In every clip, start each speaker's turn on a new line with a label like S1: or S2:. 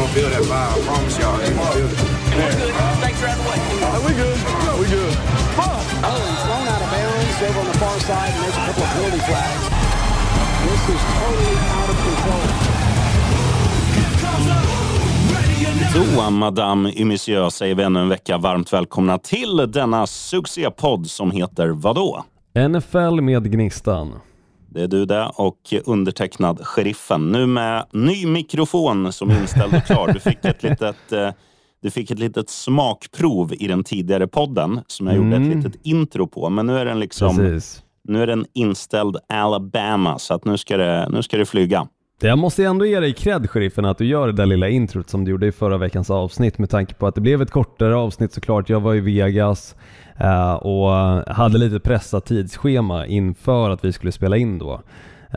S1: gonna feel that vibe. I promise y'all, they gonna feel it.
S2: Snakes are out of the way.
S3: we good. we good.
S4: Oh, he's thrown out of bounds over on the far side, and there's a couple of penalty flags. This is totally out of control.
S5: Så, madame et monsieur, säger vi ännu en vecka varmt välkomna till denna succépodd som heter vadå?
S6: NFL med Gnistan.
S5: Det är du det och undertecknad Sheriffen. Nu med ny mikrofon som är inställd och klar. Du fick ett litet, eh, du fick ett litet smakprov i den tidigare podden som jag gjorde ett litet intro på. Men nu är den liksom
S6: Precis.
S5: nu är den inställd Alabama så att nu ska det, nu ska det flyga.
S6: Jag måste ändå ge dig cred, sheriffen, att du gör det där lilla introt som du gjorde i förra veckans avsnitt med tanke på att det blev ett kortare avsnitt såklart. Jag var i Vegas och hade lite pressat tidsschema inför att vi skulle spela in då.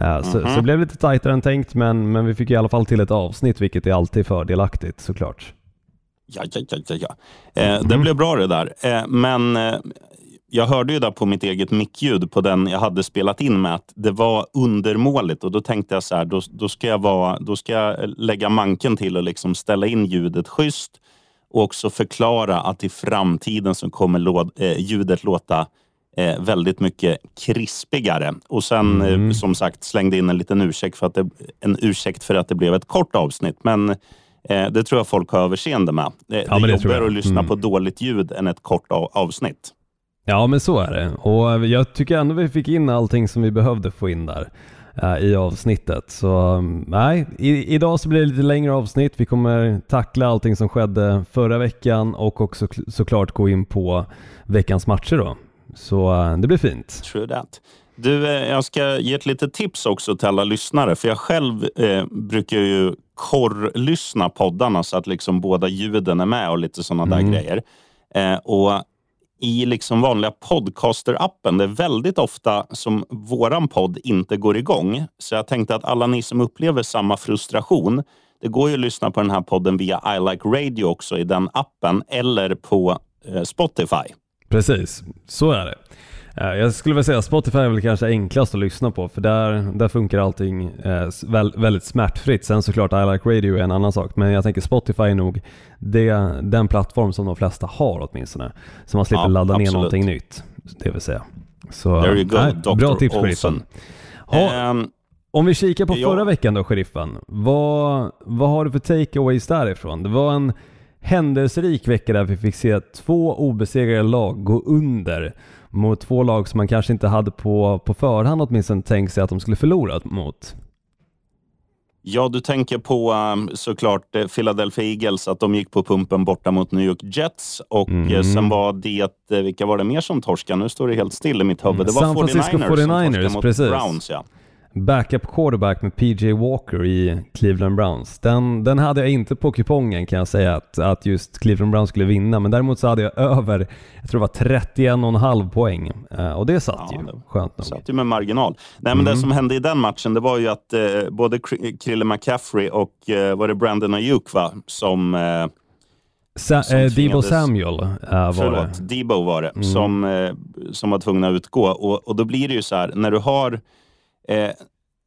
S6: Eh, så, så det blev lite tajtare än tänkt men, men vi fick i alla fall till ett avsnitt vilket är alltid fördelaktigt såklart.
S5: Ja, ja, ja, ja, ja. Eh, Det blev bra det där. Eh, men eh, jag hörde ju där på mitt eget mickljud på den jag hade spelat in med att det var undermåligt och då tänkte jag så här, då, då, ska, jag vara, då ska jag lägga manken till och liksom ställa in ljudet schysst och också förklara att i framtiden så kommer eh, ljudet låta eh, väldigt mycket krispigare. Och sen eh, som sagt slängde in en liten ursäkt för att det, en ursäkt för att det blev ett kort avsnitt. Men eh, det tror jag folk har överseende med. Eh, det är
S6: det tror
S5: jobbigare att lyssna
S6: Mm.
S5: på dåligt ljud än ett kort av, avsnitt.
S6: Ja men så är det och jag tycker ändå vi fick in allting som vi behövde få in där eh, i avsnittet. Så um, nej, i, idag så blir det lite längre avsnitt. Vi kommer tackla allting som skedde förra veckan och också kl- såklart gå in på veckans matcher då. Så eh, det blir fint.
S5: True that. Du, eh, jag ska ge ett litet tips också till alla lyssnare. För jag själv eh, brukar ju korrlyssna poddarna så att liksom båda ljuden är med och lite sådana där grejer. Eh, och i liksom vanliga podcaster-appen, det är väldigt ofta som våran podd inte går igång. Så jag tänkte att alla ni som upplever samma frustration, det går ju att lyssna på den här podden via I Like Radio också i den appen eller på eh, Spotify.
S6: Precis, så är det. Eh, Jag skulle väl säga Spotify är väl kanske enklast att lyssna på för där, där funkar allting eh, väldigt smärtfritt. Sen såklart I Like Radio är en annan sak men jag tänker Spotify är nog det, den plattform som de flesta har åtminstone. Så man slipper
S5: Ja,
S6: ladda ner
S5: absolut.
S6: någonting nytt. Det vill säga. Så,
S5: There you go,
S6: nej,
S5: Dr.
S6: bra tips sheriffen. Ha,
S5: Ehm,
S6: om vi kikar på
S5: ja.
S6: förra veckan då sheriffen. Vad, vad har du för takeaways därifrån? Det var en händelserik vecka där vi fick se två obesegrade lag gå under mot två lag som man kanske inte hade på, på förhand åtminstone tänkt sig att de skulle förlora mot.
S5: Ja, du tänker på um, såklart eh, Philadelphia Eagles, att de gick på pumpen borta mot New York Jets. Och
S6: Mm.
S5: eh, sen var det, eh, vilka var det mer som torskade? Nu står det helt still i mitt huvud.
S6: Mm,
S5: Det var
S6: San Francisco
S5: 49ers, som
S6: 49ers,
S5: torskade mot
S6: precis.
S5: Browns. Ja.
S6: Backup quarterback med PJ Walker i Cleveland Browns. Den, den hade jag inte på kupongen kan jag säga att, att just Cleveland Browns skulle vinna. Men däremot så hade jag över, jag tror det var 31,5 poäng. Eh, och det satt
S5: Ja,
S6: ju,
S5: det-
S6: skönt nog.
S5: Satt ju med marginal. Nej, men Det som hände i den matchen det var ju att eh, både Kr- Krille McCaffrey och eh, var det Brandon Ayuk va? som eh,
S6: Sa-
S5: som
S6: eh, Debo Samuel eh, var det.
S5: Förlåt, Debo var det,
S6: Mm.
S5: som, eh, som var tvungna att utgå. Och, och då blir det ju så här, när du har eh,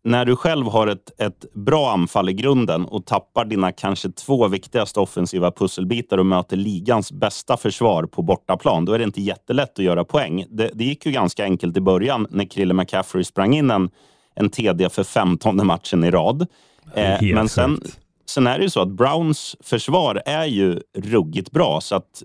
S5: när du själv har ett, ett bra anfall i grunden och tappar dina kanske två viktigaste offensiva pusselbitar och möter ligans bästa försvar på bortaplan, då är det inte jättelätt att göra poäng. Det, det gick ju ganska enkelt i början när Krille McCaffrey sprang in en, en TD för 15 matchen i rad.
S6: Det
S5: Eh, men sen, sen är det ju så att Browns försvar är ju ruggigt bra. Så att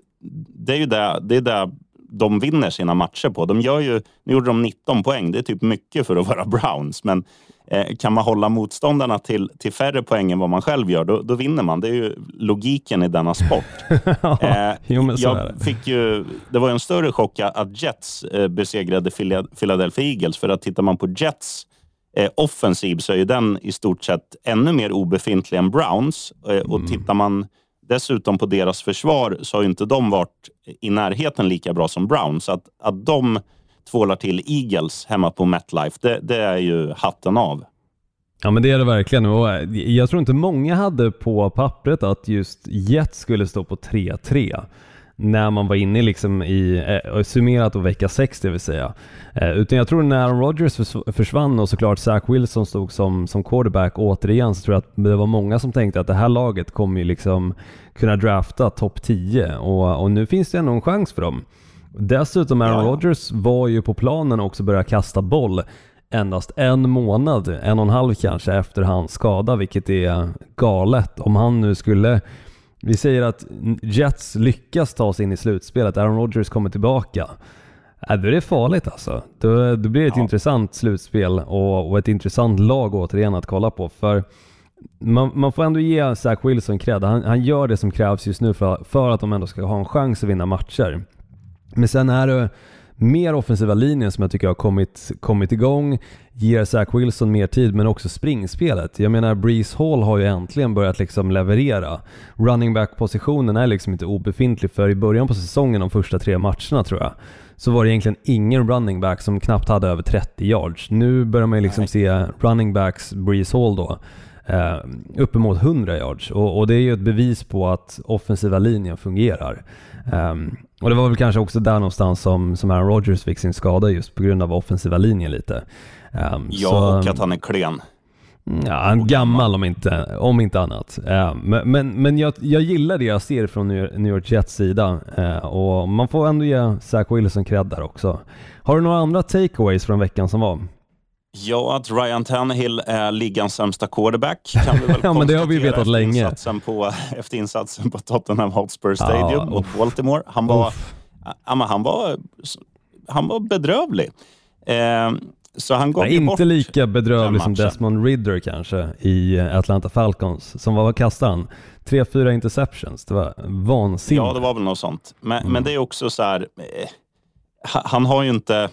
S5: det är ju där, det är där de vinner sina matcher på. De gör ju, nu gjorde de 19 poäng. Det är typ mycket för att vara Browns. Men eh, kan man hålla motståndarna till, till färre poäng än vad man själv gör, då, då vinner man. Det är ju logiken i denna sport. Eh,
S6: jo
S5: jag fick ju, det var en större chock att Jets eh, besegrade Phila- Philadelphia Eagles. För att tittar man på Jets eh, offensiv så är ju den i stort sett ännu mer obefintlig än Browns. Eh, och
S6: Mm.
S5: tittar man dessutom på deras försvar så har inte de varit i närheten lika bra som Brown. Så att, att de tvålar till Eagles hemma på MetLife, det, det är ju hatten av.
S6: Ja men det är det verkligen och eh, jag tror inte många hade på pappret att just Jets skulle stå på 3-3 när man var inne liksom i, eh, summerat och vecka 6 det vill säga. Eh, utan jag tror när Aaron Rodgers försvann och såklart Zach Wilson stod som, som quarterback återigen så tror jag att det var många som tänkte att det här laget kommer ju liksom kunna drafta topp 10 och, och nu finns det ändå en chans för dem. Dessutom Aaron ja. Rodgers var ju på planen och också börja kasta boll endast en månad, en och en halv kanske, efter hans skada, vilket är galet. Om han nu skulle vi säger att Jets lyckas ta sig in i slutspelet, Aaron Rodgers kommer tillbaka. Äh, då är det farligt alltså. Då, då blir det ett ja. intressant slutspel och, och, ett intressant lag återigen att kolla på. För man, man får ändå ge Zach Wilson cred. Han, han, gör det som krävs just nu för, för att de ändå ska ha en chans att vinna matcher. Men sen är det mer offensiva linjen som jag tycker har kommit, kommit igång, ger Zach Wilson mer tid men också springspelet. Jag menar Breeze Hall har ju äntligen börjat liksom leverera. Running back-positionen är liksom inte obefintlig för i början på säsongen, de första tre matcherna tror jag, så var det egentligen ingen running back som knappt hade över 30 yards. Nu börjar man ju liksom se running backs, Breeze Hall då, eh, uppemot 100 yards och, och, det är ju ett bevis på att offensiva linjen fungerar. Um, och det var väl kanske också där någonstans som, som Aaron Rodgers fick sin skada just på grund av offensiva linjen lite.
S5: Um, ja, så, och att han är klen.
S6: Ja, han är gammal om inte, om inte annat. Uh, men men, men jag, jag gillar det jag ser från New York Jets sida uh, och man får ändå ge Zach Wilson cred där också. Har du några andra takeaways från veckan som var?
S5: Ja, att Ryan Tannehill är ligans sämsta quarterback kan vi väl
S6: Ja, men det har vi vetat länge.
S5: Insatsen på, efter insatsen på Tottenham Hotspur Stadium ja, mot Baltimore. Han var, ja, han var, han var bedrövlig. Eh, så han gav
S6: ja, Inte lika bedrövlig som Desmond Ridder kanske i Atlanta Falcons. Som var, vad kastade han? Tre, fyra interceptions. Det var vansinnigt.
S5: Ja, det var väl något sånt. Men, mm. men det är också så här, eh, han har ju inte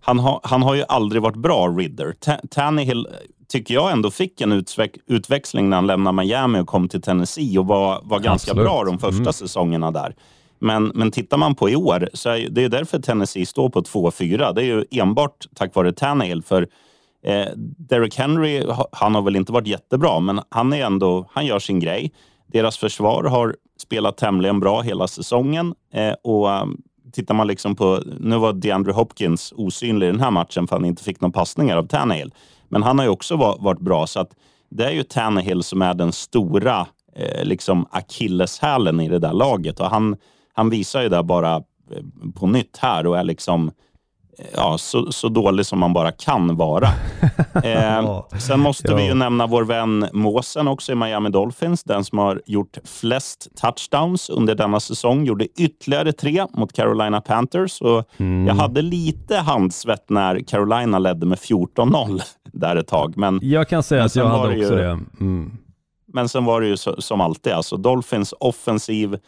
S5: han, ha, han har ju aldrig varit bra, Ridder. Tannehill tycker jag ändå fick en utväx, utväxling när han lämnade Miami och kom till Tennessee och var, var ganska Absolut. bra de första mm. säsongerna där. Men, men tittar man på i år, så är det är därför Tennessee står på 2-4. Det är ju enbart tack vare Tannehill. För eh, Derek Henry, han har väl inte varit jättebra, men han, är ändå, han gör sin grej. Deras försvar har spelat tämligen bra hela säsongen eh, och um, tittar man liksom på, nu var DeAndre Hopkins osynlig i den här matchen för han inte fick några passningar av Tannehill. Men han har ju också varit bra, så att det är ju Tannehill som är den stora eh, liksom akilleshälen i det där laget. Och han, han visar ju det bara eh, på nytt här och är liksom ja, så, så dålig som man bara kan vara. Eh, sen måste ja. vi ju nämna vår vän Måsen också i Miami Dolphins. Den som har gjort flest touchdowns under denna säsong. Gjorde ytterligare tre mot Carolina Panthers. Och mm. Jag hade lite handsvett när Carolina ledde med 14-0 där ett tag. Men,
S6: jag kan säga att jag hade också ju, det. Mm.
S5: Men sen var det ju så, som alltid, alltså Dolphins offensiv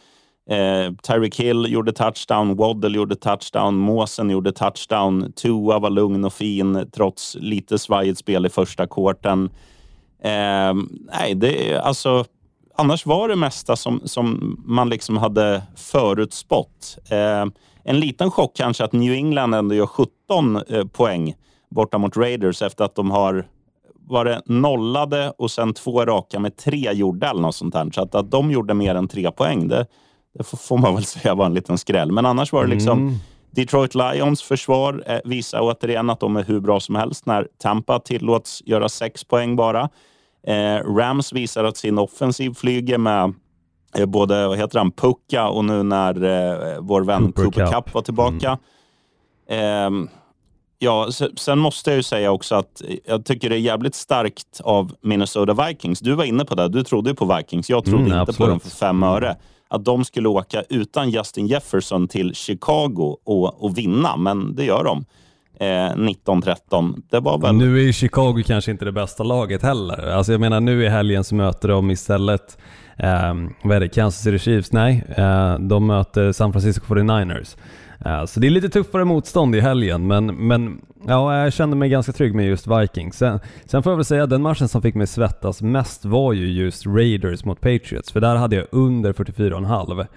S5: Eh, Tyreek Hill gjorde touchdown, Waddle gjorde touchdown, Måsen gjorde touchdown. Tua var lugn och fin trots lite svajigt spel i första korten. Eh, nej, det alltså annars var det mesta som, som man liksom hade förutspått. Eh, en liten chock kanske att New England ändå gör 17 eh, poäng borta mot Raiders efter att de har var det nollade och sen två raka med tre gjorda eller något sånt där. Så att, att de gjorde mer än tre poäng, det, det får man väl säga var en liten skräll. Men annars var det liksom mm. Detroit Lions försvar eh, visar återigen att de är hur bra som helst när Tampa tillåts göra sex poäng bara. Eh, Rams visar att sin offensiv flyger med eh, både vad heter han, Pucka och nu när eh, vår vän Cooper, Cooper Cup. Cup var tillbaka. Mm. ja, sen måste jag ju säga också att jag tycker det är jävligt starkt av Minnesota Vikings. Du var inne på det, du trodde på Vikings. Jag trodde mm, inte absolut. på dem för fem öre att de skulle åka utan Justin Jefferson till Chicago och, och vinna, men det gör de. Eh, 19-13. Det var väl...
S6: Nu är ju Chicago kanske inte det bästa laget heller. Alltså jag menar nu i helgen så möter de istället eh, vad är det, Kansas City Chiefs? Nej, eh, de möter San Francisco 49ers. Eh, så det är lite tuffare motstånd i helgen, men, men ja, jag kände mig ganska trygg med just Vikings. Sen, sen får jag väl säga att den matchen som fick mig svettas mest var ju just Raiders mot Patriots, för där hade jag under 44,5.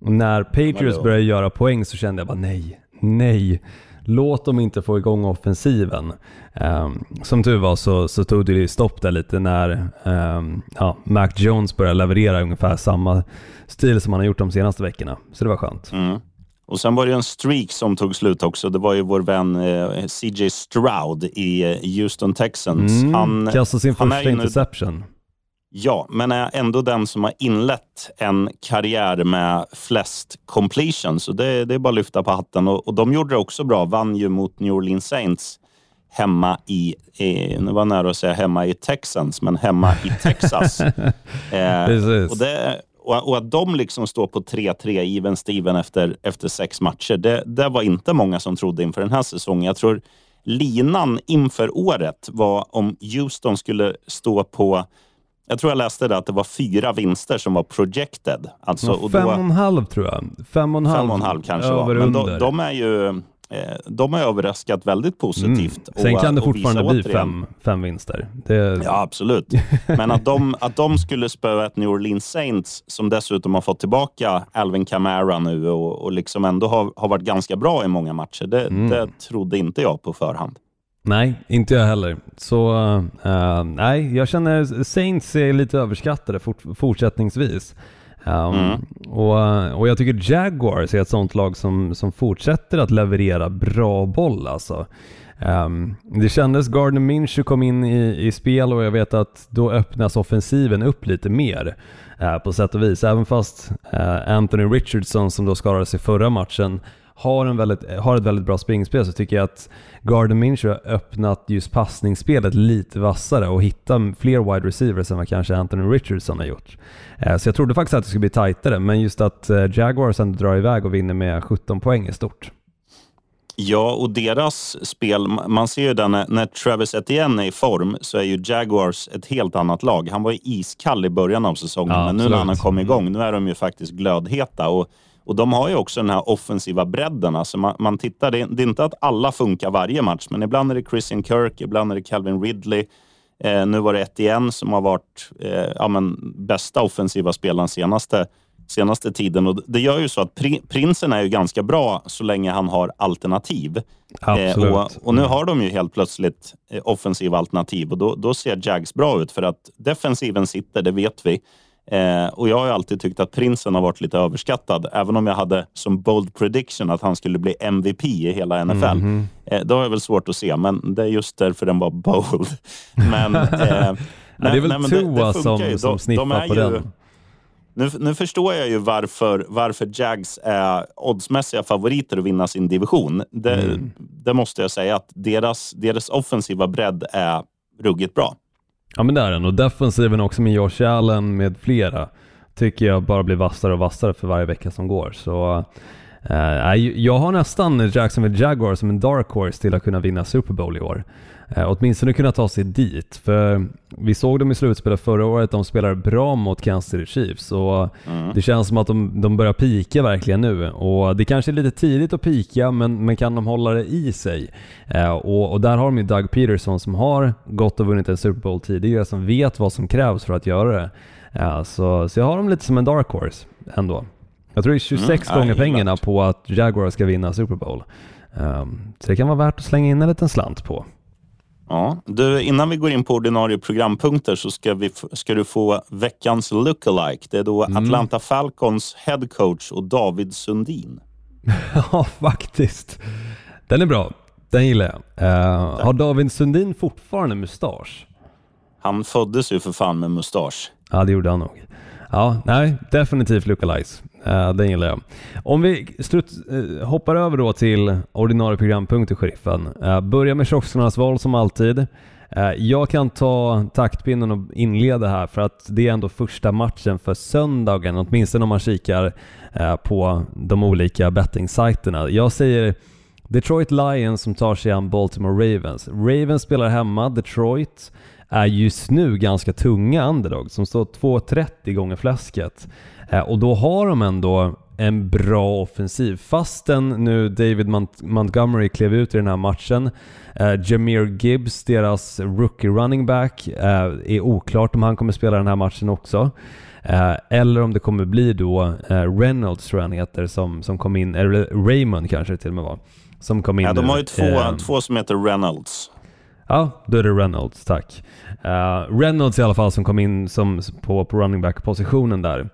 S6: Och när Patriots började göra poäng så kände jag bara nej, nej. låt dem inte få igång offensiven. Um, som tur var så, så tog det ju stopp där lite när um, ja, Mac Jones började leverera ungefär samma stil som han har gjort de senaste veckorna. Så det var skönt.
S5: Mm. Och sen var det en streak som tog slut också. Det var ju vår vän eh, CJ Stroud i eh, Houston Texans.
S6: Mm, han kastade sin han första interception.
S5: Ja, men är ändå den som har inlett en karriär med flest completions. Så det, det är bara att lyfta på hatten. Och, och de gjorde det också bra. Vann ju mot New Orleans Saints hemma i, eh, nu var jag nära att säga hemma i Texans, men hemma i Texas.
S6: eh,
S5: och, det, och, och, att de liksom står på 3-3 even Steven efter, efter sex matcher, det, det var inte många som trodde inför den här säsongen. Jag tror linan inför året var om Houston skulle stå på jag tror jag läste det att det var fyra vinster som var projected. Alltså,
S6: och fem och en halv tror jag. Fem och en halv,
S5: fem och en halv kanske var. Men de, de, är ju de har överraskat väldigt positivt.
S6: Mm. Sen och, kan det fortfarande bli fem, fem vinster. Det...
S5: Ja, absolut. Men att de, att de skulle spöa ett New Orleans Saints som dessutom har fått tillbaka Alvin Kamara nu och, och liksom ändå har, har varit ganska bra i många matcher, det, mm. det trodde inte jag på förhand.
S6: Nej, inte jag heller. Så uh, nej, jag känner Saints är lite överskattade fort, fortsättningsvis. Um, mm. och, och jag tycker Jaguars är ett sånt lag som, som fortsätter att leverera bra boll alltså. Um, det kändes Gardner Minshew kom in i, i spel och jag vet att då öppnas offensiven upp lite mer uh, på sätt och vis. Även fast uh, Anthony Richardson som då skadade sig förra matchen har, en väldigt, har ett väldigt bra springspel så tycker jag att Garden Minshew har öppnat just passningsspelet lite vassare och hittat fler wide receivers än vad kanske Anthony Richardson har gjort. Eh, så jag trodde faktiskt att det skulle bli tajtare, men just att eh, Jaguars ändå drar iväg och vinner med 17 poäng är stort.
S5: Ja, och deras spel, man ser ju den när Travis Etienne är i form så är ju Jaguars ett helt annat lag. Han var ju iskall i början av säsongen, ja, men nu när han har kommit igång, nu är de ju faktiskt glödheta. Och och de har ju också den här offensiva bredden. Alltså man, man tittar, det är, det är, inte att alla funkar varje match, men ibland är det Christian Kirk, ibland är det Calvin Ridley. Eh, nu var det Etienne som har varit eh, ja, men, bästa offensiva spelaren senaste, senaste tiden. Och det gör ju så att pri, prinsen är ju ganska bra så länge han har alternativ.
S6: Eh,
S5: och, och, nu har de ju helt plötsligt eh, offensiva alternativ och då, då ser Jags bra ut för att defensiven sitter, det vet vi. Eh, och Jag har alltid tyckt att prinsen har varit lite överskattad, även om jag hade som bold prediction att han skulle bli MVP i hela NFL. Mm -hmm. eh, det har jag väl svårt att se, men det är just därför den var bold. Men, eh,
S6: ja, det är väl nej, Tua det, det som, ju. som sniffar de på ju, den.
S5: Nu, nu, förstår jag ju varför, varför Jags är oddsmässiga favoriter att vinna sin division. Det, mm. det måste jag säga, att deras, deras offensiva bredd är ruggigt bra.
S6: Ja men det är den och defensiven också med Josh Allen med flera tycker jag bara blir vassare och vassare för varje vecka som går. Så eh, jag har nästan Jacksonville Jaguars som en dark horse till att kunna vinna Super Bowl i år. Eh, åtminstone kunna ta sig dit. För vi såg dem i slutspelet förra året, de spelar bra mot Kansas City Chiefs och mm. det känns som att de, de börjar pika verkligen nu. Och det kanske är lite tidigt att pika, men, men kan de hålla det i sig? Eh, och, och, där har de ju Doug Peterson som har gått och vunnit en Super Bowl tidigare, som vet vad som krävs för att göra det. Eh, så, så jag har dem lite som en dark horse ändå. Jag tror det är 26 mm. gånger ja, pengarna på att Jaguar ska vinna Super Bowl. Um, så det kan vara värt att slänga in en liten slant på.
S5: Ja, du, innan vi går in på ordinarie programpunkter så ska, vi, ska du få veckans lookalike. Det är då mm. Atlanta Falcons headcoach och David Sundin.
S6: ja, faktiskt. Den är bra. Den gillar jag. Uh, har David Sundin fortfarande mustasch?
S5: Han föddes ju för fan med mustasch.
S6: Ja, det gjorde han nog. Ja, nej, definitivt lookalikes. Uh, den gillar jag. Om vi strutt, uh, eh, hoppar över då till ordinarie programpunkter, sheriffen. Uh, börja med kioskernas val som alltid. Uh, jag kan ta taktpinnen och inleda här för att det är ändå första matchen för söndagen, åtminstone om man kikar på de olika bettingsajterna. Jag säger Detroit Lions som tar sig an Baltimore Ravens. Ravens spelar hemma, Detroit är just nu ganska tunga underdog som står 2,30 gånger fläsket. Eh, och då har de ändå en bra offensiv. Fastän nu David Mont Montgomery klev ut i den här matchen. Eh, Jameer Gibbs, deras rookie running back, eh, är oklart om han kommer spela den här matchen också. Eh, eller om det kommer bli då eh, Reynolds tror jag han heter som, som kom in, eller Raymond kanske det till och med var, som kom in
S5: Ja, de har ju två,
S6: Eh,
S5: två som heter Reynolds.
S6: Ja, då är det Reynolds, tack. Uh, Reynolds i alla fall som kom in som, på, på running back-positionen där.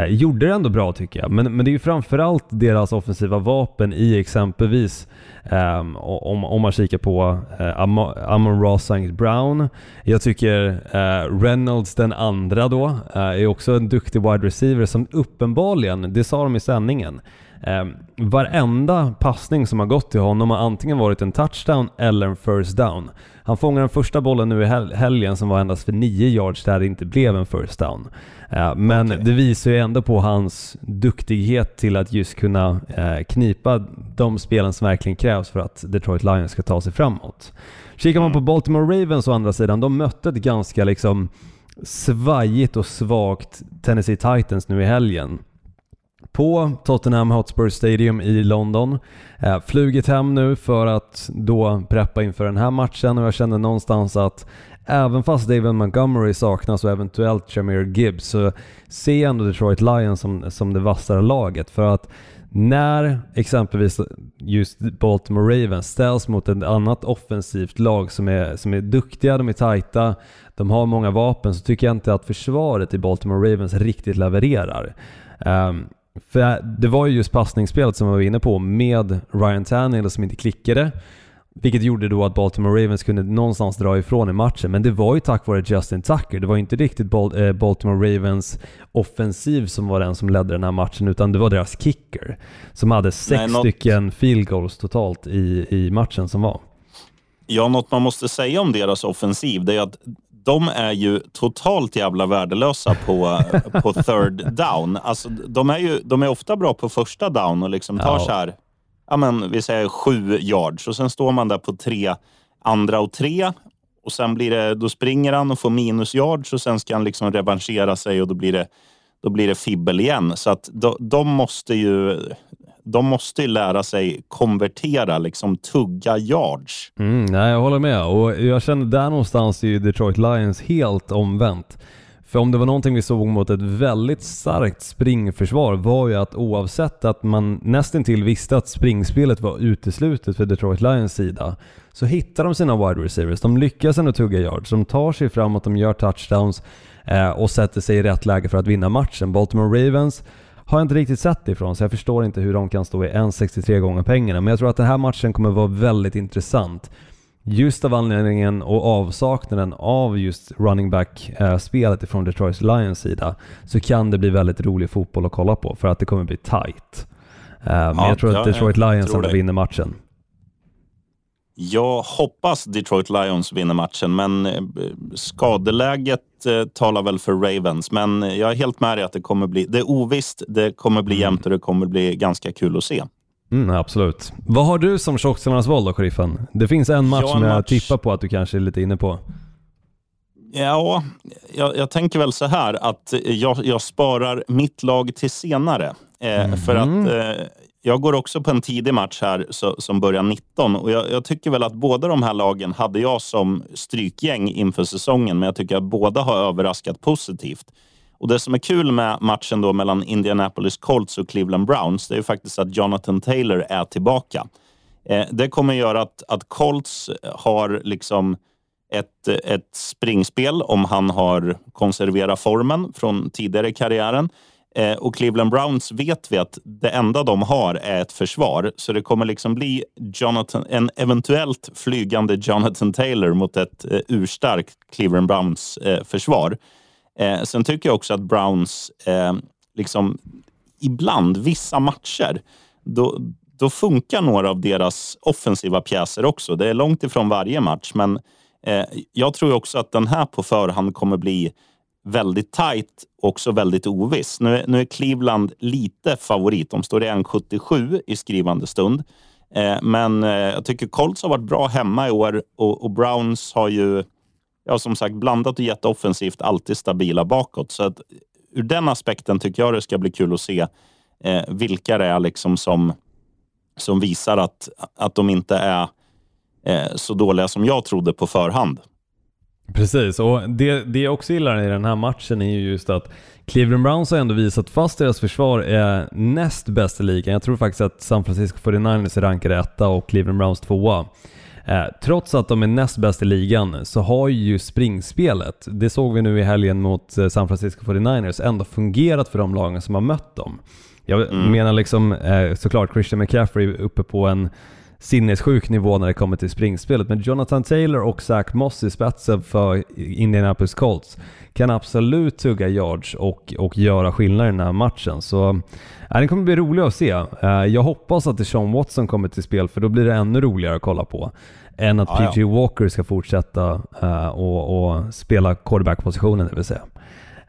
S6: Uh, gjorde det ändå bra tycker jag, men, men det är ju framförallt deras offensiva vapen i exempelvis um, om, om man kikar på uh, Am Amon Ross St. Brown. Jag tycker uh, Reynolds den andra då är också en duktig wide receiver som uppenbarligen, det sa de i sändningen, Eh, varenda passning som har gått till honom har antingen varit en touchdown eller en first down. Han fångade den första bollen nu i hel helgen som var endast för 9 yards där det inte blev en first down. Eh, men
S5: Okej.
S6: det visar ju ändå på hans duktighet till att just kunna eh, knipa de spelen som verkligen krävs för att Detroit Lions ska ta sig framåt. Kikar man på Baltimore Ravens å andra sidan, de mötte ett ganska liksom svajigt och svagt Tennessee Titans nu i helgen på Tottenham Hotspur Stadium i London. Eh, flugit hem nu för att då preppa inför den här matchen och jag känner någonstans att även fast David Montgomery saknas och eventuellt Jameer Gibbs så ser jag ändå Detroit Lions som, som det vassare laget för att när exempelvis just Baltimore Ravens ställs mot ett annat offensivt lag som är, som är duktiga, de är tajta, de har många vapen så tycker jag inte att försvaret i Baltimore Ravens riktigt levererar. Um, för det var ju just passningsspelet som vi var inne på med Ryan Tannehill som inte klickade. Vilket gjorde då att Baltimore Ravens kunde någonstans dra ifrån i matchen. Men det var ju tack vare Justin Tucker. Det var ju inte riktigt eh, Baltimore Ravens offensiv som var den som ledde den här matchen, utan det var deras kicker. Som hade sex
S5: Nej, något-
S6: stycken field goals totalt i, i matchen som var.
S5: Ja, något man måste säga om deras offensiv, det är att de är ju totalt jävla värdelösa på, på third down. Alltså, de, är ju, de är ofta bra på första down och liksom tar
S6: Ja.
S5: så här, ja, men, vi säger sju yards och sen står man där på tre, andra och tre och sen blir det, då springer han och får minus yards och sen ska han liksom revanschera sig och då blir det, då blir det fibbel igen. Så att de, de måste ju de måste ju lära sig konvertera, liksom tugga yards.
S6: Mm, nej, jag håller med och jag känner där någonstans är ju Detroit Lions helt omvänt. För om det var någonting vi såg mot ett väldigt starkt springförsvar var ju att oavsett att man nästintill visste att springspelet var uteslutet för Detroit Lions sida så hittar de sina wide receivers. De lyckas ändå tugga yards, de tar sig framåt, de gör touchdowns eh, och sätter sig i rätt läge för att vinna matchen. Baltimore Ravens har jag inte riktigt sett ifrån så jag förstår inte hur de kan stå i 1,63 gånger pengarna. Men jag tror att den här matchen kommer vara väldigt intressant. Just av anledningen och avsaknaden av just running back-spelet ifrån Detroit Lions sida så kan det bli väldigt rolig fotboll att kolla på för att det kommer bli tight. Eh, Men
S5: Ja,
S6: jag tror att Detroit Lions ändå vinner matchen.
S5: Jag hoppas Detroit Lions vinner matchen, men eh, skadeläget eh, talar väl för Ravens. Men jag är helt med dig att det kommer bli, det är ovisst, det kommer bli jämnt och det kommer bli ganska kul att se.
S6: Mm, absolut. Vad har du som tjockskallarnas val då, sheriffen? Det finns en match
S5: Ja,
S6: som
S5: en
S6: jag
S5: match.
S6: tippar på att du kanske är lite inne på.
S5: Ja, jag, jag tänker väl så här att jag, jag sparar mitt lag till senare. Eh, För att eh, jag går också på en tidig match här så, som börjar 19 och jag, jag tycker väl att båda de här lagen hade jag som strykgäng inför säsongen, men jag tycker att båda har överraskat positivt. Och Det som är kul med matchen då mellan Indianapolis Colts och Cleveland Browns, det är ju faktiskt att Jonathan Taylor är tillbaka. Eh, det kommer göra att, att Colts har liksom ett, ett springspel om han har konserverat formen från tidigare i karriären. Eh, och Cleveland Browns vet vi att det enda de har är ett försvar. Så det kommer liksom bli Jonathan, en eventuellt flygande Jonathan Taylor mot ett eh, urstarkt Cleveland Browns eh, försvar. Eh, sen tycker jag också att Browns, eh, liksom ibland, vissa matcher, då, då funkar några av deras offensiva pjäser också. Det är långt ifrån varje match, men eh, jag tror också att den här på förhand kommer bli väldigt tajt och också väldigt oviss. Nu, är- nu är Cleveland lite favorit. De står i 1,77 i skrivande stund. Eh, men eh, jag tycker Colts har varit bra hemma i år och, och Browns har ju ja, som sagt blandat och jätteoffensivt, alltid stabila bakåt. Så att, ur den aspekten tycker jag det ska bli kul att se eh, vilka det är liksom som, som visar att, att de inte är eh, så dåliga som jag trodde på förhand.
S6: Precis, och det, det jag också gillar i den här matchen är ju just att Cleveland Browns har ändå visat, fast deras försvar är näst bäst i ligan, jag tror faktiskt att San Francisco 49ers är rankade etta och Cleveland Browns tvåa. Eh, trots att de är näst bäst i ligan så har ju springspelet, det såg vi nu i helgen mot eh, San Francisco 49ers, ändå fungerat för de lagen som har mött dem. Jag mm. menar liksom eh, såklart Christian McCaffrey uppe på en sinnessjuk nivå när det kommer till springspelet. Men Jonathan Taylor och Zach Moss i spetsen för Indianapolis Colts kan absolut tugga yards och, och göra skillnad i den här matchen. Så äh, den kommer bli rolig att se. Äh, jag hoppas att Sean Watson kommer till spel för då blir det ännu roligare att kolla på. Än att ja, PG Walker ska fortsätta äh, och, och spela quarterback-positionen det vill säga.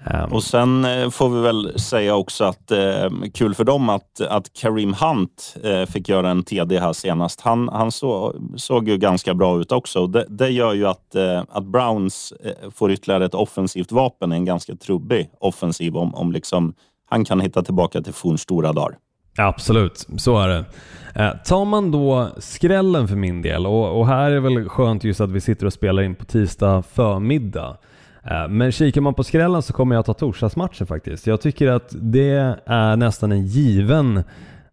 S5: Um, och sen eh, får vi väl säga också att eh, kul för dem att, att Kareem Hunt eh, fick göra en TD här senast. Han, han så, såg ju ganska bra ut också. Det, det gör ju att, att Browns får ytterligare ett offensivt vapen, en ganska trubbig offensiv om, om liksom, han kan hitta tillbaka till fornstora dagar.
S6: Absolut, så är det. Tar man då skrällen för min del, och, och här är väl skönt just att vi sitter och spelar in på tisdag förmiddag. Eh, men kikar man på skrällen så kommer jag ta torsdagsmatchen faktiskt. Jag tycker att det är nästan en given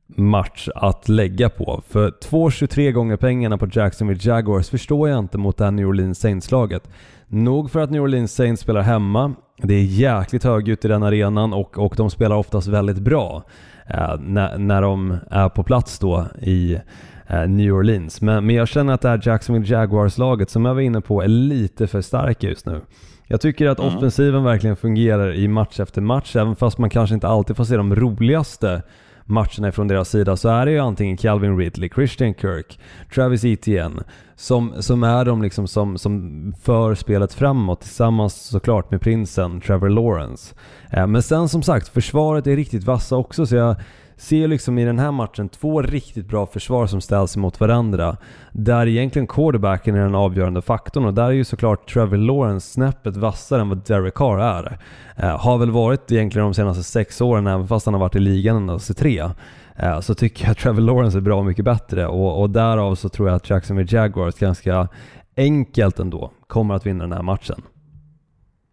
S6: match att lägga på. För 2,23 gånger pengarna på Jacksonville Jaguars förstår jag inte mot det här New Orleans Saints-laget. Nog för att New Orleans Saints spelar hemma, det är jäkligt högljutt i den arenan och, och de spelar oftast väldigt bra eh, när, när de är på plats då i eh, New Orleans. Men, men jag känner att det här Jacksonville Jaguars-laget som jag var inne på är lite för starka just nu. Jag tycker att mm. offensiven verkligen fungerar i match efter match, även fast man kanske inte alltid får se de roligaste matcherna från deras sida så är det ju antingen Calvin Ridley, Christian Kirk, Travis Etienne som, som är de liksom som, som för spelet framåt tillsammans såklart med prinsen Trevor Lawrence. Eh, men sen som sagt, försvaret är riktigt vassa också så jag ser liksom i den här matchen två riktigt bra försvar som ställs mot varandra. Där egentligen quarterbacken är den avgörande faktorn och där är ju såklart Trevor Lawrence snäppet vassare än vad Derek Carr är. Eh, har väl varit egentligen de senaste sex åren, även fast han har varit i ligan endast i tre. Eh, så tycker jag att Trevor Lawrence är bra mycket bättre och, och därav så tror jag att Jacksonville Jaguars ganska enkelt ändå kommer att vinna den här matchen.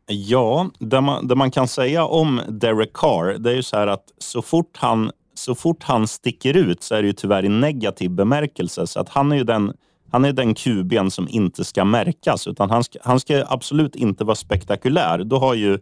S5: Ja, det man, det man kan säga om Derek Carr, det är ju så här att så fort han så fort han sticker ut så är det ju tyvärr i negativ bemärkelse. Så att han är ju den, han är den QB'n som inte ska märkas. Utan han ska, han ska absolut inte vara spektakulär. Då har ju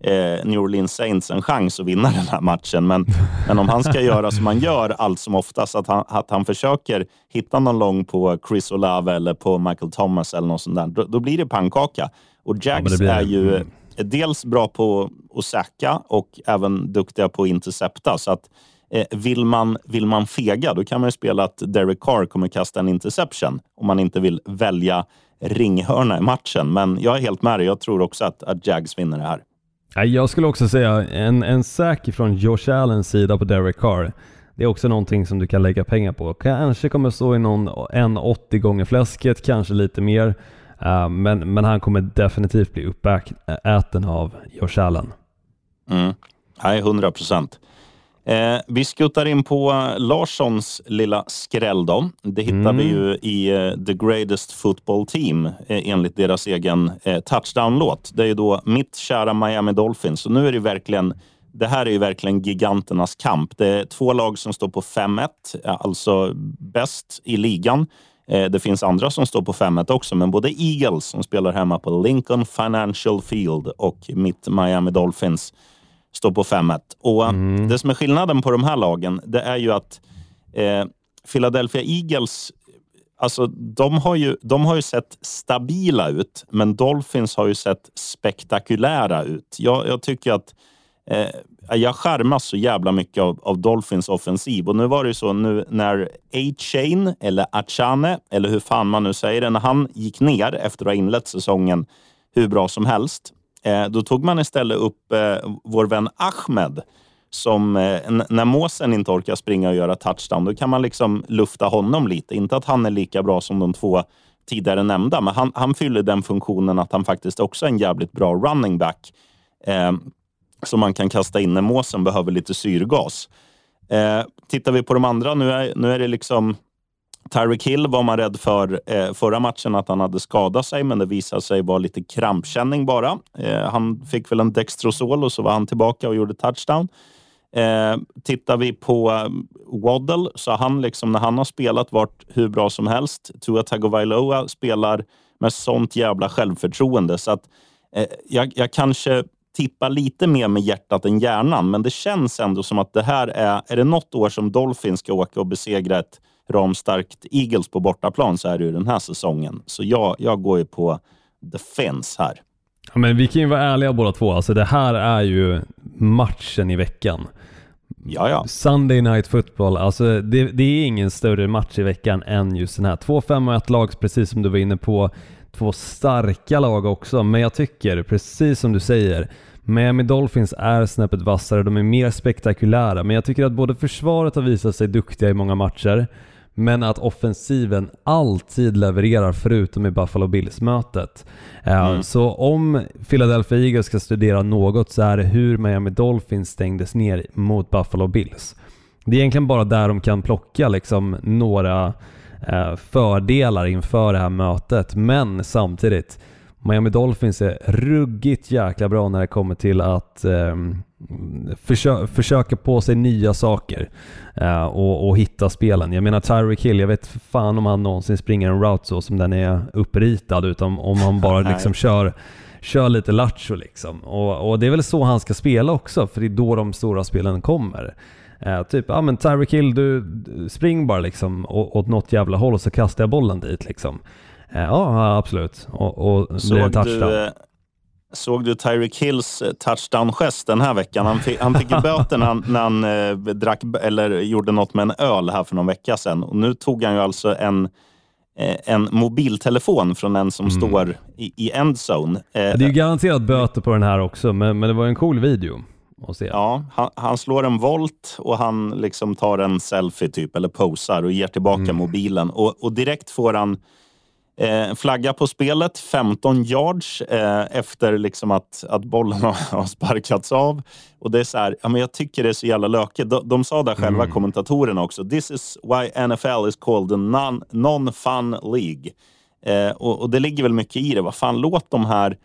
S5: eh, New Orleans Saints en chans att vinna den här matchen. Men, men om han ska göra som han gör allt som oftast, att han, att han försöker hitta någon lång på Chris Olave eller på Michael Thomas eller något sånt där, då, då blir det pannkaka. Och Jags ja, är ju mm. dels bra på att säkra och även duktiga på att intercepta. Så att Eh, vill, man, vill man fega, då kan man ju spela att Derek Carr kommer kasta en interception om man inte vill välja ringhörna i matchen. Men jag är helt med dig. Jag tror också att, att Jags vinner det här.
S6: Jag skulle också säga en, en säk från Josh Allens sida på Derek Carr. Det är också någonting som du kan lägga pengar på. Kanske kommer stå i någon en 80 gånger fläsket, kanske lite mer. Uh, men, men han kommer definitivt bli uppäten av Josh Allen.
S5: Mm. Nej, 100 procent. Eh, vi skuttar in på Larssons lilla skräll. Då. Det hittar mm. vi ju i uh, The Greatest Football Team eh, enligt deras egen eh, touchdown-låt. Det är ju då mitt kära Miami Dolphins. Så nu är det verkligen det här är ju verkligen giganternas kamp. Det är två lag som står på 5-1, alltså bäst i ligan. Eh, det finns andra som står på 5-1 också, men både Eagles som spelar hemma på Lincoln Financial Field och mitt Miami Dolphins står på 5-1. Och mm. Det som är skillnaden på de här lagen, det är ju att eh, Philadelphia Eagles Alltså, de, har ju, de har ju sett stabila ut, men Dolphins har ju sett spektakulära ut. Jag, jag tycker att eh, jag skärmas så jävla mycket av, av, Dolphins offensiv. Och nu var det ju så nu när A-Chain, eller Achane, eller hur fan man nu säger det, när han gick ner efter att ha inlett säsongen hur bra som helst, Eh, Eh, då tog man istället upp eh, vår vän Ahmed som eh, när Måsen inte orkar springa och göra touchdown, då kan man liksom lufta honom lite. Inte att han är lika bra som de två tidigare nämnda, men han, han fyller den funktionen att han faktiskt också är en jävligt bra running back eh, som man kan kasta in när Måsen behöver lite syrgas. Eh, tittar vi på de andra, nu är, nu är det liksom Tyreek Hill var man rädd för eh, förra matchen att han hade skadat sig, men det visade sig vara lite krampkänning bara. Eh, han fick väl en Dextrosol och så var han tillbaka och gjorde touchdown. Eh, tittar vi på eh, Waddle så har han liksom, när han har spelat varit hur bra som helst. Tua Tagovailoa spelar med sånt jävla självförtroende så att eh, jag, jag kanske tippar lite mer med hjärtat än hjärnan, men det känns ändå som att det här är, är det något år som Dolphins ska åka och besegra ett ramstarkt Eagles på bortaplan så är det ju den här säsongen. Så jag, jag går ju på the fence här.
S6: Ja, men vi kan ju vara ärliga båda två. Alltså det här är ju matchen i veckan.
S5: Ja, ja.
S6: Sunday Night Football, alltså det, det, är ingen större match i veckan än just den här. Två 5 och 1 lag, precis som du var inne på. Två starka lag också, men jag tycker, precis som du säger, Miami Dolphins är snäppet vassare, de är mer spektakulära, men jag tycker att både försvaret har visat sig duktiga i många matcher, men att offensiven alltid levererar förutom i Buffalo Bills-mötet. Eh, mm. Så om Philadelphia Eagles ska studera något så är det hur Miami Dolphins stängdes ner mot Buffalo Bills. Det är egentligen bara där de kan plocka liksom några eh, fördelar inför det här mötet, men samtidigt Miami Dolphins är ruggigt jäkla bra när det kommer till att eh, försö försöka på sig nya saker eh, och, och, hitta spelen. Jag menar Tyreek Hill, jag vet fan om han någonsin springer en route så som den är uppritad, utan om han bara liksom kör kör lite lattjo liksom. Och, och, det är väl så han ska spela också, för det är då de stora spelen kommer. Eh, typ, ja men Tyreek Hill, du, spring bara liksom åt något jävla håll och så kastar jag bollen dit liksom. Eh, ja, absolut. Och, och
S5: såg,
S6: en touchdown.
S5: Du, eh, såg du Tyreek Hills eh, touchdown-gest den här veckan? Han fick, han fick böter när han, när han eh, drack, eller gjorde något med en öl här för någon vecka sedan. Och nu tog han ju alltså en en mobiltelefon från en som mm. står i, i endzone.
S6: Det är ju garanterat böter på den här också, men, men det var en cool video.
S5: Ja, han, han, slår en volt och han liksom tar en selfie typ, eller posar och ger tillbaka mm. mobilen. Och, och direkt får han Eh, flagga på spelet, 15 yards eh, efter liksom att, att bollen har, sparkats av. Och det är så här, ja, men jag tycker det är så jävla lökigt. De, de sa där själva, mm. kommentatorerna också. This is why NFL is called a non-fun non league. Eh, och, och, det ligger väl mycket i det. Vad fan, låt de här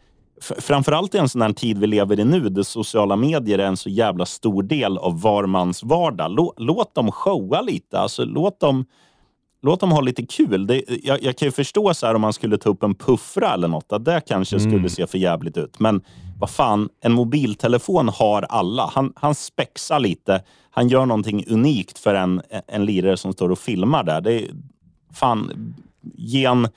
S5: framförallt i en sån här tid vi lever i nu, där sociala medier är en så jävla stor del av var mans vardag. Låt, låt dem showa lite. Alltså, låt dem låt dem ha lite kul. Det, jag, jag, kan ju förstå så här, om man skulle ta upp en puffra eller något, att det kanske mm. skulle se för jävligt ut. Men vad fan, en mobiltelefon har alla. Han, han spexar lite. Han gör någonting unikt för en, en lirare som står och filmar där. Det är, fan, ge en,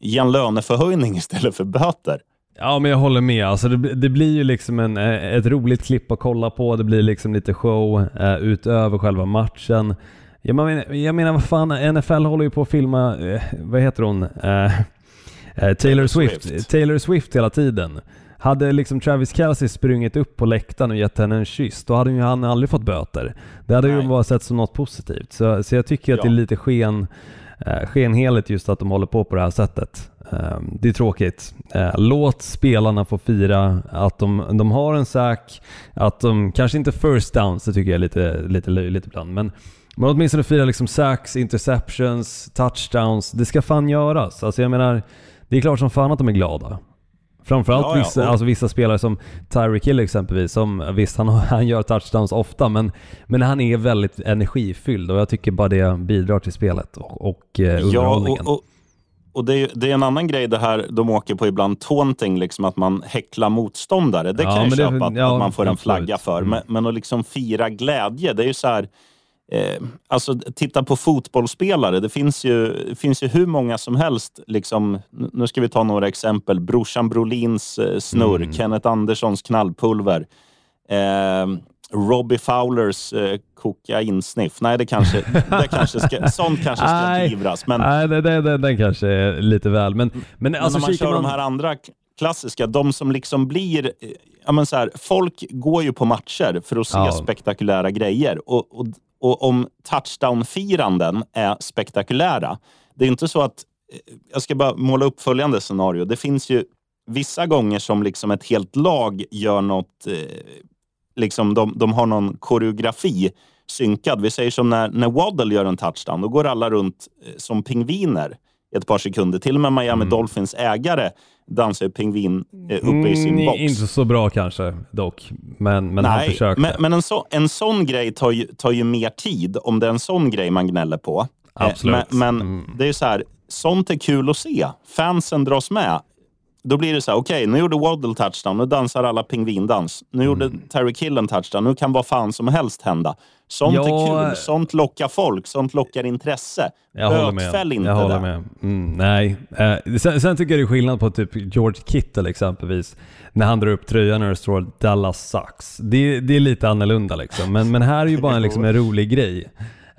S5: ge en löneförhöjning istället för böter.
S6: Ja men jag håller med, alltså det, det, blir ju liksom en, ett roligt klipp att kolla på, det blir liksom lite show eh, utöver själva matchen. Jag menar, jag menar vad fan, NFL håller ju på att filma, eh, vad heter hon? Eh, eh, Taylor Swift. Swift. Taylor Swift hela tiden. Hade liksom Travis Kelce sprungit upp på läktaren och gett henne en kyss, då hade ju han aldrig fått böter. Det hade Nej. ju bara sett som något positivt. Så, så jag tycker att det är lite sken, eh, skenheligt just att de håller på på det här sättet. Eh, det är tråkigt. Eh, låt spelarna få fira att de, de har en sack, att de kanske inte first downs, det tycker jag är lite, lite löjligt ibland, men men åtminstone fira liksom sacks, interceptions, touchdowns. Det ska fan göras. Alltså jag menar, det är klart som fan att de är glada. Framförallt ja, ja. Vissa, alltså vissa spelare som Tyreek Hill exempelvis, som visst han, han gör touchdowns ofta, men, men han är väldigt energifylld och jag tycker bara det bidrar till spelet och, och eh, underhållningen. Ja, och, och,
S5: och det, är, det är en annan grej det här de åker på ibland, taunting, liksom att man häcklar motståndare. Det kan jag köpa det, att, att, man får en flagga för, mm. men, men att liksom fira glädje, det är ju så här Eh, alltså, titta på fotbollsspelare. Det finns ju, finns ju hur många som helst. Liksom, nu ska vi ta några exempel. Brorsan Brolins eh, snurr, mm. Kenneth Anderssons knallpulver. Eh, Robbie Fowlers eh, kokainsniff. Nej, det kanske, det kanske ska, sånt kanske ska beivras. Men,
S6: nej, det, det, det, den kanske är lite väl. Men, men,
S5: men
S6: alltså,
S5: när man kör man... de här andra klassiska, de som liksom blir... Eh, ja, men så här, folk går ju på matcher för att se ja. spektakulära grejer. Och, och och om touchdown-firanden är spektakulära. Det är inte så att... Eh, jag ska bara måla upp följande scenario. Det finns ju vissa gånger som liksom ett helt lag gör något... Eh, liksom de, de har någon koreografi synkad. Vi säger som när, när Waddle gör en touchdown, då går alla runt eh, som pingviner ett par sekunder. Till och med Miami
S6: Mm.
S5: Dolphins ägare dansar ju pingvin eh, uppe i sin
S6: Mm,
S5: box.
S6: Inte så bra kanske dock, men, men han
S5: Nej,
S6: försökte.
S5: men, men en, så, en sån grej tar ju, tar ju mer tid om det är en sån grej man gnäller på. Eh,
S6: Absolut.
S5: Men, men
S6: Mm.
S5: det är ju så här, sånt är kul att se. Fansen dras med. Då blir det så här, okej, nu gjorde Waddle touchdown, nu dansar alla pingvindans. Nu gjorde
S6: Mm.
S5: Terry Kill en touchdown, nu kan vad fan som helst hända. Sånt
S6: Ja,
S5: är kul, sånt lockar folk, sånt lockar intresse.
S6: Jag håller med.
S5: Bötfäll inte
S6: jag håller
S5: det.
S6: med. Mm, nej. Eh, sen, sen tycker jag det är skillnad på typ George Kittle exempelvis. När han drar upp tröjan och det står Dallas sucks. Det, det är lite annorlunda liksom. Men, men här är ju bara en, liksom, en rolig grej.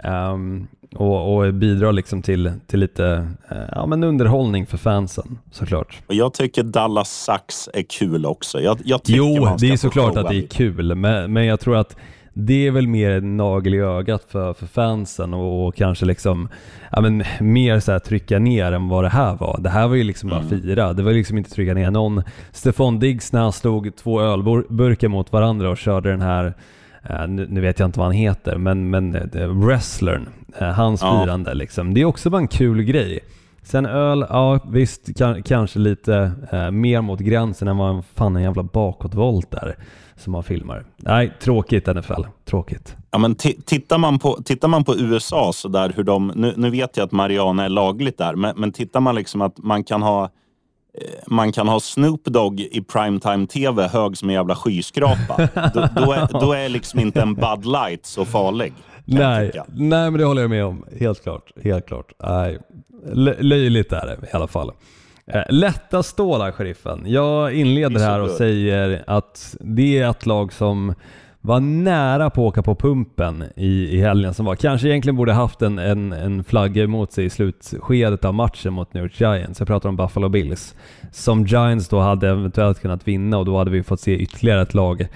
S6: Ehm, och, och bidrar liksom till, till lite eh, ja, men underhållning för fansen såklart.
S5: Och jag tycker Dallas Sucks är kul också. Jag, jag
S6: Jo, det är såklart att det är kul, men, men jag tror att det är väl mer en nagel i ögat för, för fansen och, och kanske liksom ja, men, mer så trycka ner än vad det här var. Det här var ju liksom bara fira. Det var liksom inte trycka ner någon. Stefan Diggs när han slog två ölburkar mot varandra och körde den här nu, nu vet jag inte vad han heter, men, men eh, wrestlern, eh, hans
S5: Ja.
S6: firande liksom. Det är också bara en kul grej. Sen öl, ja visst, kan, kanske lite eh, mer mot gränsen än vad fan en jävla bakåtvolt där som man filmar. Nej, tråkigt NFL. Tråkigt.
S5: Ja, men ti- tittar, man på, tittar man på USA, så där hur de, nu, nu vet jag att Mariana är lagligt där, men, men tittar man liksom att man kan ha eh, man kan ha Snoop Dogg i primetime TV hög som en jävla skyskrapa. då, då, är, då är liksom inte en Bud Light så farlig.
S6: Nej,
S5: tycka.
S6: nej, men det håller jag med om. Helt klart. Helt klart. Nej, lö- löjligt är det i alla fall. Eh, lätta stålar, sheriffen. Jag inleder här och säger att det är ett lag som var nära på att åka på pumpen i, i helgen som var. Kanske egentligen borde haft en, en, en flagga emot sig i slutskedet av matchen mot New York Giants. Jag pratar om Buffalo Bills. Som Giants då hade eventuellt kunnat vinna och då hade vi fått se ytterligare ett lag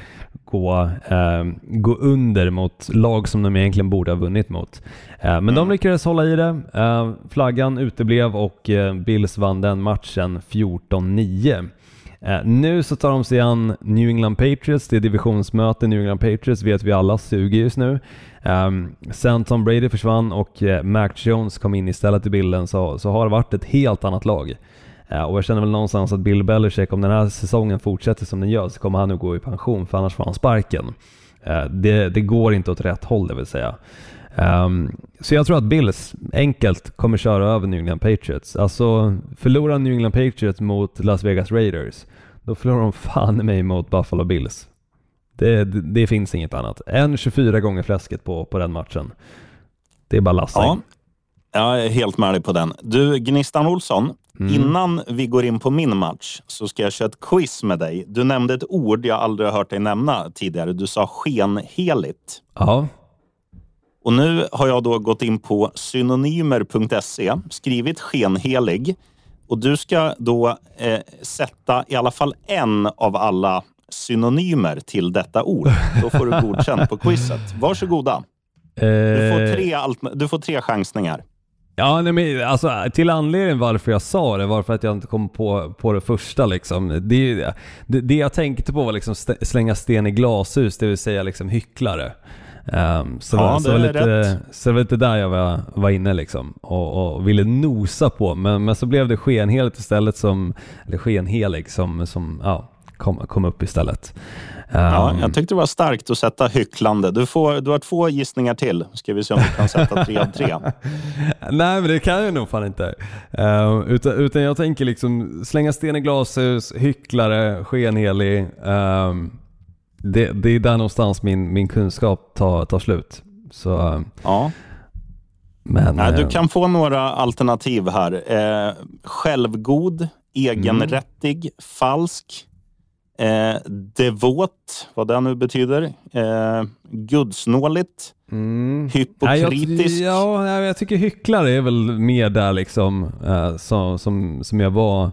S6: gå, eh, gå under mot lag som de egentligen borde ha vunnit mot. Eh, men de lyckades hålla i det. Eh, flaggan uteblev och eh, Bills vann den matchen 14-9. Eh, nu så tar de sig an New England Patriots, det är divisionsmöte. New England Patriots vet vi alla suger just nu. Um, sen Tom Brady försvann och eh, Mac Jones kom in istället i bilden så, så har det varit ett helt annat lag. Uh, och jag känner väl någonstans att Bill Belichick, om den här säsongen fortsätter som den gör så kommer han nog gå i pension för annars får han sparken. Uh, det, det går inte åt rätt håll det vill säga. Ehm, så jag tror att Bills enkelt kommer köra över New England Patriots. Alltså förlorar New England Patriots mot Las Vegas Raiders, då förlorar de fan mig mot Buffalo Bills. Det, det, det finns inget annat. En 24 gånger fläsket på, på den matchen. Det är bara lassa
S5: Ja, jag är helt med dig på den. Du, Gnistan Olsson,
S6: Mm.
S5: innan vi går in på min match så ska jag köra ett quiz med dig. Du nämnde ett ord jag aldrig har hört dig nämna tidigare. Du sa skenheligt.
S6: Ja.
S5: Och nu har jag då gått in på synonymer.se, skrivit skenhelig och du ska då eh, sätta i alla fall en av alla synonymer till detta ord. Då får du godkänt på quizet. Varsågoda. Du får
S6: Eh,
S5: tre, du får tre chansningar.
S6: Ja, nej, men alltså till anledningen varför jag sa det var för att jag inte kom på, på det första liksom. Det, det, det jag tänkte på var liksom st- slänga sten i glashus, det vill säga liksom hycklare. Um, så,
S5: Ja,
S6: så,
S5: det
S6: var
S5: är
S6: lite, så det var lite där jag var, var inne liksom och, och ville nosa på. Men, men så blev det skenheligt istället som, eller skenhelig som, som ja, kom, kom upp istället.
S5: Ja,
S6: Ehm,
S5: jag tyckte det var starkt att sätta hycklande. Du, får, du har två gissningar till. Ska vi se om du kan sätta tre av tre.
S6: Nej men det kan jag nog fan inte. Eh, utan, utan jag tänker liksom slänga sten i glashus, hycklare, skenhelig. ehm, det, det är där någonstans min, min kunskap tar, tar slut. Så,
S5: Ja.
S6: men,
S5: Nej, du
S6: eh,
S5: kan få några alternativ här. Eh, självgod, egenrättig, falsk, eh, devot, vad det nu betyder, eh, gudsnåligt,
S6: mm.
S5: Hypokritisk.
S6: Jag, ja, jag tycker hycklare är väl mer där liksom eh, som, som, som jag var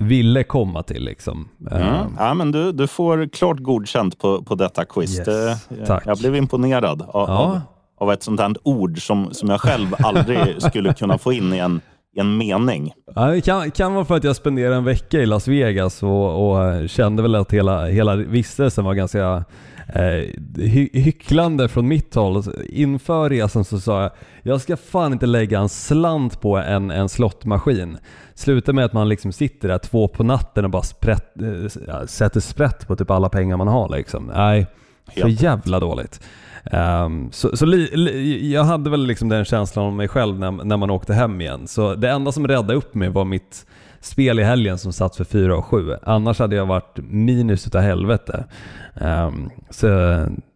S6: ville komma till liksom. Eh,
S5: Mm. Ja, men du, du får klart godkänt på, på detta quiz.
S6: Yes,
S5: Det,
S6: tack.
S5: Jag blev imponerad av,
S6: Ja.
S5: av, av ett sånt här ord som, som jag själv aldrig skulle kunna få in i en, en mening.
S6: Ja, det kan, kan vara för att jag spenderade en vecka i Las Vegas och, och kände väl att hela, hela vistelsen var ganska eh, hy hycklande från mitt håll. Inför resan så sa jag, jag ska fan inte lägga en slant på en, en slottmaskin. Slutar med att man liksom sitter där två på natten och bara sprätt, äh, sätter sprätt på typ alla pengar man har liksom. Nej, så jävla dåligt. Um, så, så li, li, jag hade väl liksom den känslan om mig själv när, när man åkte hem igen. Så det enda som räddade upp mig var mitt spel i helgen som satt för 4 och 7. Annars hade jag varit minus utav helvete. Um, så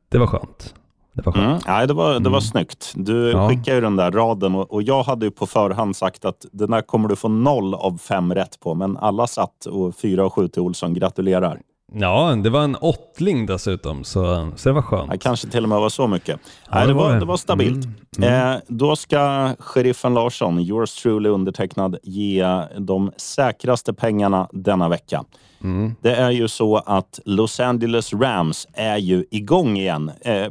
S6: det var skönt.
S5: Det var skönt. Mm. Nej, det var, det var mm. snyggt. Du ja. skickade ju den där raden och, och, jag hade ju på förhand sagt att den där kommer du få noll av fem rätt på. Men alla satt och 4 och 7 till Olsson. Gratulerar!
S6: Ja, det var en åttling dessutom, så, så det var skönt.
S5: Det kanske till och med var så mycket. Ja, Nej, det, var, det var stabilt. Mm. Mm. Eh, då ska sheriffen Larsson, yours truly undertecknad, ge de säkraste pengarna denna vecka. Mm. Det är ju så att Los Angeles Rams är ju igång igen. Eh,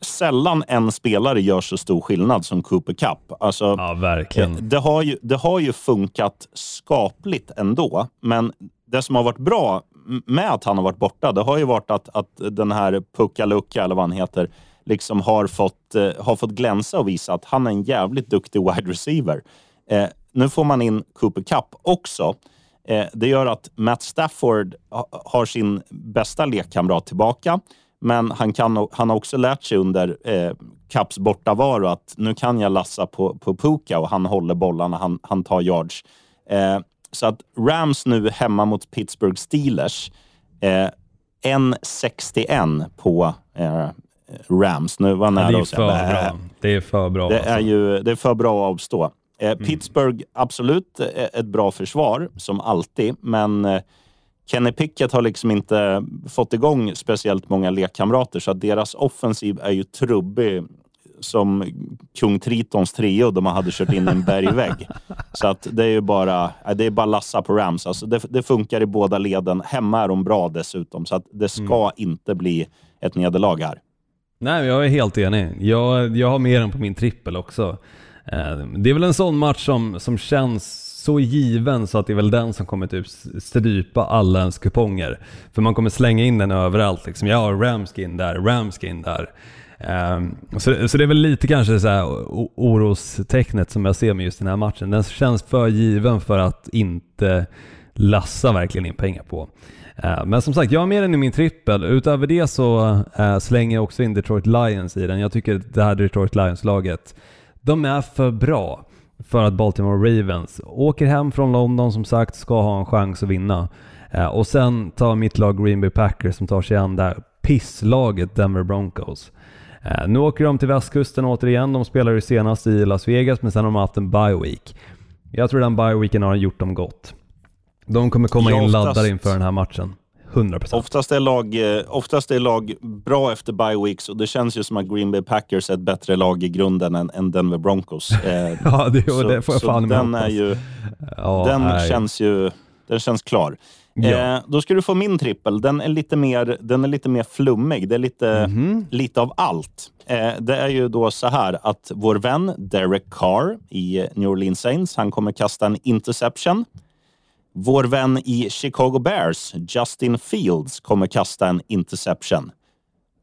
S5: sällan en spelare gör så stor skillnad som Cooper Cup. Alltså,
S6: ja, verkligen.
S5: Eh, det, har ju, det har ju funkat skapligt ändå, men det som har varit bra med att han har varit borta, det har ju varit att, att den här Puckalucka, eller vad han heter, liksom har fått, eh, har fått glänsa och visa att han är en jävligt duktig wide receiver. Eh, nu får man in Cooper Cup också. Eh, det gör att Matt Stafford ha, har sin bästa lekkamrat tillbaka, men han, kan, han har också lärt sig under eh, Cups bortavaro att nu kan jag lassa på, på Puka och han håller bollarna, han, han tar yards. Eh, Eh, så att Rams nu hemma mot Pittsburgh Steelers. Eh, 1,61 på eh, Rams. Nu var nära
S6: att säga bra. Det är för bra.
S5: Det, alltså. är ju, det är för bra att avstå. Eh, mm. Pittsburgh, absolut eh, ett bra försvar, som alltid, men eh, Kenny Pickett har liksom inte fått igång speciellt många lekkamrater, så att deras offensiv är ju trubbig som kung Tritons trio de hade kört in en bergvägg. Så att det är ju bara, det är bara lassa på Rams. Alltså det, det, funkar i båda leden. Hemma är de bra dessutom, så att det ska mm. inte bli ett nederlag här.
S6: Nej, jag är helt enig. Jag, jag har mer än på min trippel också. Eh, det är väl en sån match som, som känns så given så att det är väl den som kommer typ strypa alla ens kuponger. För man kommer slänga in den överallt. Liksom. Ja, Ramskin där, Ramskin där. Ehm, så, så det är väl lite kanske så här orostecknet som jag ser med just den här matchen. Den känns för given för att inte lassa verkligen in pengar på. Ehm, men som sagt, jag har med den i min trippel. Utöver det så eh, slänger jag också in Detroit Lions i den. Jag tycker det här Detroit Lions-laget, de är för bra för att Baltimore Ravens åker hem från London som sagt, ska ha en chans att vinna. Ehm, och sen tar mitt lag Green Bay Packers som tar sig an där pisslaget Denver Broncos. Eh, nu åker de till västkusten återigen. De spelade ju senast i Las Vegas, men sen har de haft en bye week. Jag tror den bye weeken har gjort dem gott. De kommer komma ja, in laddade inför den här matchen. 100%.
S5: Oftast är, lag, eh, oftast är lag bra efter bye weeks och det känns ju som att Green Bay Packers är ett bättre lag i grunden än, än Denver Broncos.
S6: Eh, ja, det, så, det får jag fan
S5: den är ju, ja, Den känns ju den känns klar. Ja. Eh, då ska du få min trippel. Den är lite mer, den är lite mer flummig. Det är lite, mm lite av allt. Eh, det är ju då så här att vår vän Derek Carr i New Orleans Saints, han kommer kasta en interception. Vår vän i Chicago Bears, Justin Fields, kommer kasta en interception.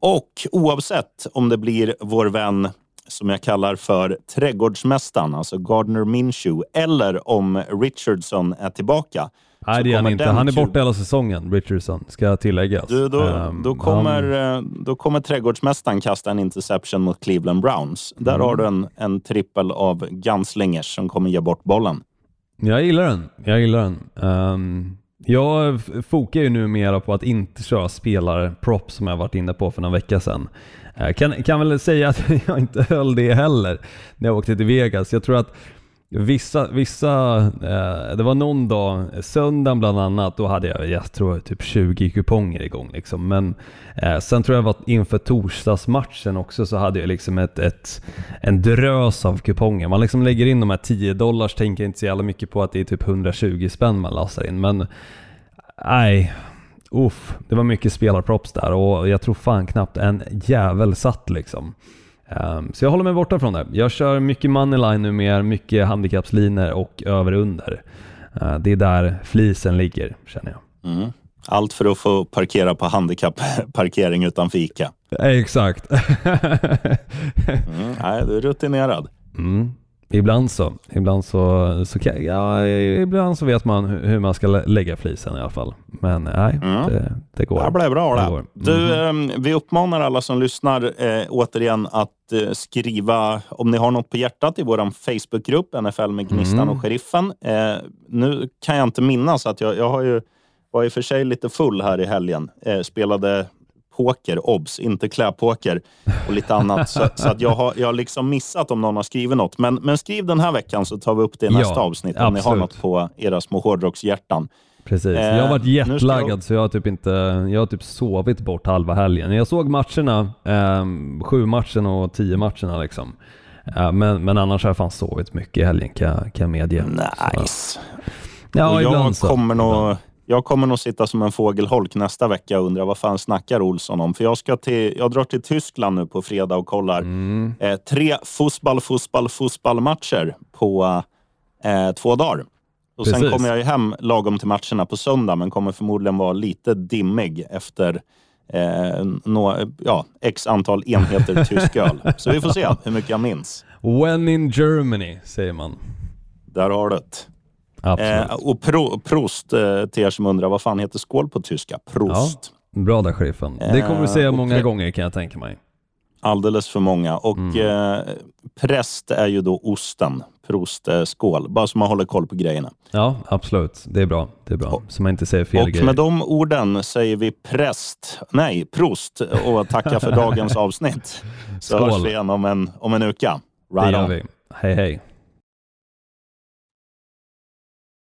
S5: Och oavsett om det blir vår vän som jag kallar för trädgårdsmästaren, alltså Gardner Minshew, eller om Richardson är tillbaka,
S6: Nej det är han inte. Han är borta hela säsongen, Richardson, ska tilläggas.
S5: Du, då, um, då, kommer, han... Eh, då kommer trädgårdsmästaren kasta en interception mot Cleveland Browns. Där mm. har du en, en trippel av gunslingers som kommer ge bort bollen.
S6: Jag gillar den. Jag gillar den. Um, jag fokar ju numera på att inte köra spelarprop som jag varit inne på för några vecka sedan. Jag eh, kan, kan väl säga att jag inte höll det heller när jag åkte till Vegas. Jag tror att Vissa, vissa eh, det var någon dag, söndagen bland annat, då hade jag, jag tror typ 20 kuponger igång liksom. Men eh, sen tror jag var inför torsdagsmatchen också så hade jag liksom ett, ett, en drös av kuponger. Man liksom lägger in de här 10 dollars, tänker inte så jävla mycket på att det är typ 120 spänn man lastar in. Men nej, uff, det var mycket spelarprops där och jag tror fan knappt en jävel satt liksom. Ehm, så jag håller mig borta från det. Jag kör mycket moneyline nu med mycket handikappslinor och över under. Eh, det är där flisen ligger känner jag.
S5: Mm. Allt för att få parkera på handikappparkering utanför ICA.
S6: Eh, Exakt.
S5: Mm. Nej, du är rutinerad.
S6: Mm. Ibland så. Ibland så, så kan, ja, ibland så vet man hur man ska lä- lägga flisen i alla fall. Men nej,
S5: Mm.
S6: det, det går.
S5: Det blev bra
S6: Det
S5: det.
S6: Mm.
S5: Du, eh, vi uppmanar alla som lyssnar eh, återigen att eh, skriva om ni har något på hjärtat i vår Facebookgrupp, NFL med Gnistan
S6: Mm.
S5: och Sheriffen. Eh, nu kan jag inte minnas att jag, jag har ju, var i och för sig lite full här i helgen. Eh, spelade poker, obs, inte kläpoker och lite annat. så så att jag, har, jag har liksom missat om någon har skrivit något. Men, men skriv den här veckan så tar vi upp det i
S6: Ja,
S5: nästa avsnitt om ni har
S6: absolut.
S5: något på era små hårdrockshjärtan.
S6: Precis.
S5: Eh,
S6: jag har varit jetlaggad
S5: jag-
S6: så jag har typ inte, jag har typ sovit bort halva helgen. Jag såg matcherna, eh, sju matchen och tio matcherna liksom. Eh, men, men annars har jag fan sovit mycket i helgen kan, jag- kan jag medge. Så,
S5: Nice.
S6: ja,
S5: och jag,
S6: ibland så.
S5: kommer nog,
S6: Ibland.
S5: Jag kommer nog sitta som en fågelholk nästa vecka och undra vad fan snackar Olsson om? För jag, ska till, jag drar till Tyskland nu på fredag och kollar
S6: Mm.
S5: eh, tre fotboll, fotboll, fotbollmatcher på eh, två dagar. Och sen kommer jag ju hem lagom till matcherna på söndag, men kommer förmodligen vara lite dimmig efter eh, nå, ja, x antal enheter tysk öl. Så vi får se hur mycket jag minns.
S6: When in Germany, säger man.
S5: Där har du det.
S6: Absolut.
S5: Eh, och pro, prost eh, till er som undrar, vad fan heter skål på tyska? Prost.
S6: Bra där sheriffen. Det kommer du
S5: Eh,
S6: säga
S5: och
S6: många gånger kan jag tänka mig.
S5: Alldeles för många. Och
S6: Mm.
S5: eh, präst är ju då osten. Prost, eh, skål. Bara så man håller koll på grejerna.
S6: Ja, absolut. Det är bra. Det är bra. Så man inte säger fel
S5: och
S6: grejer.
S5: med de orden säger vi präst, nej, prost och tackar för dagens avsnitt. Så
S6: Skål.
S5: hörs vi igen om en, om en uka.
S6: det
S5: Right
S6: gör
S5: on.
S6: vi. Hej hej.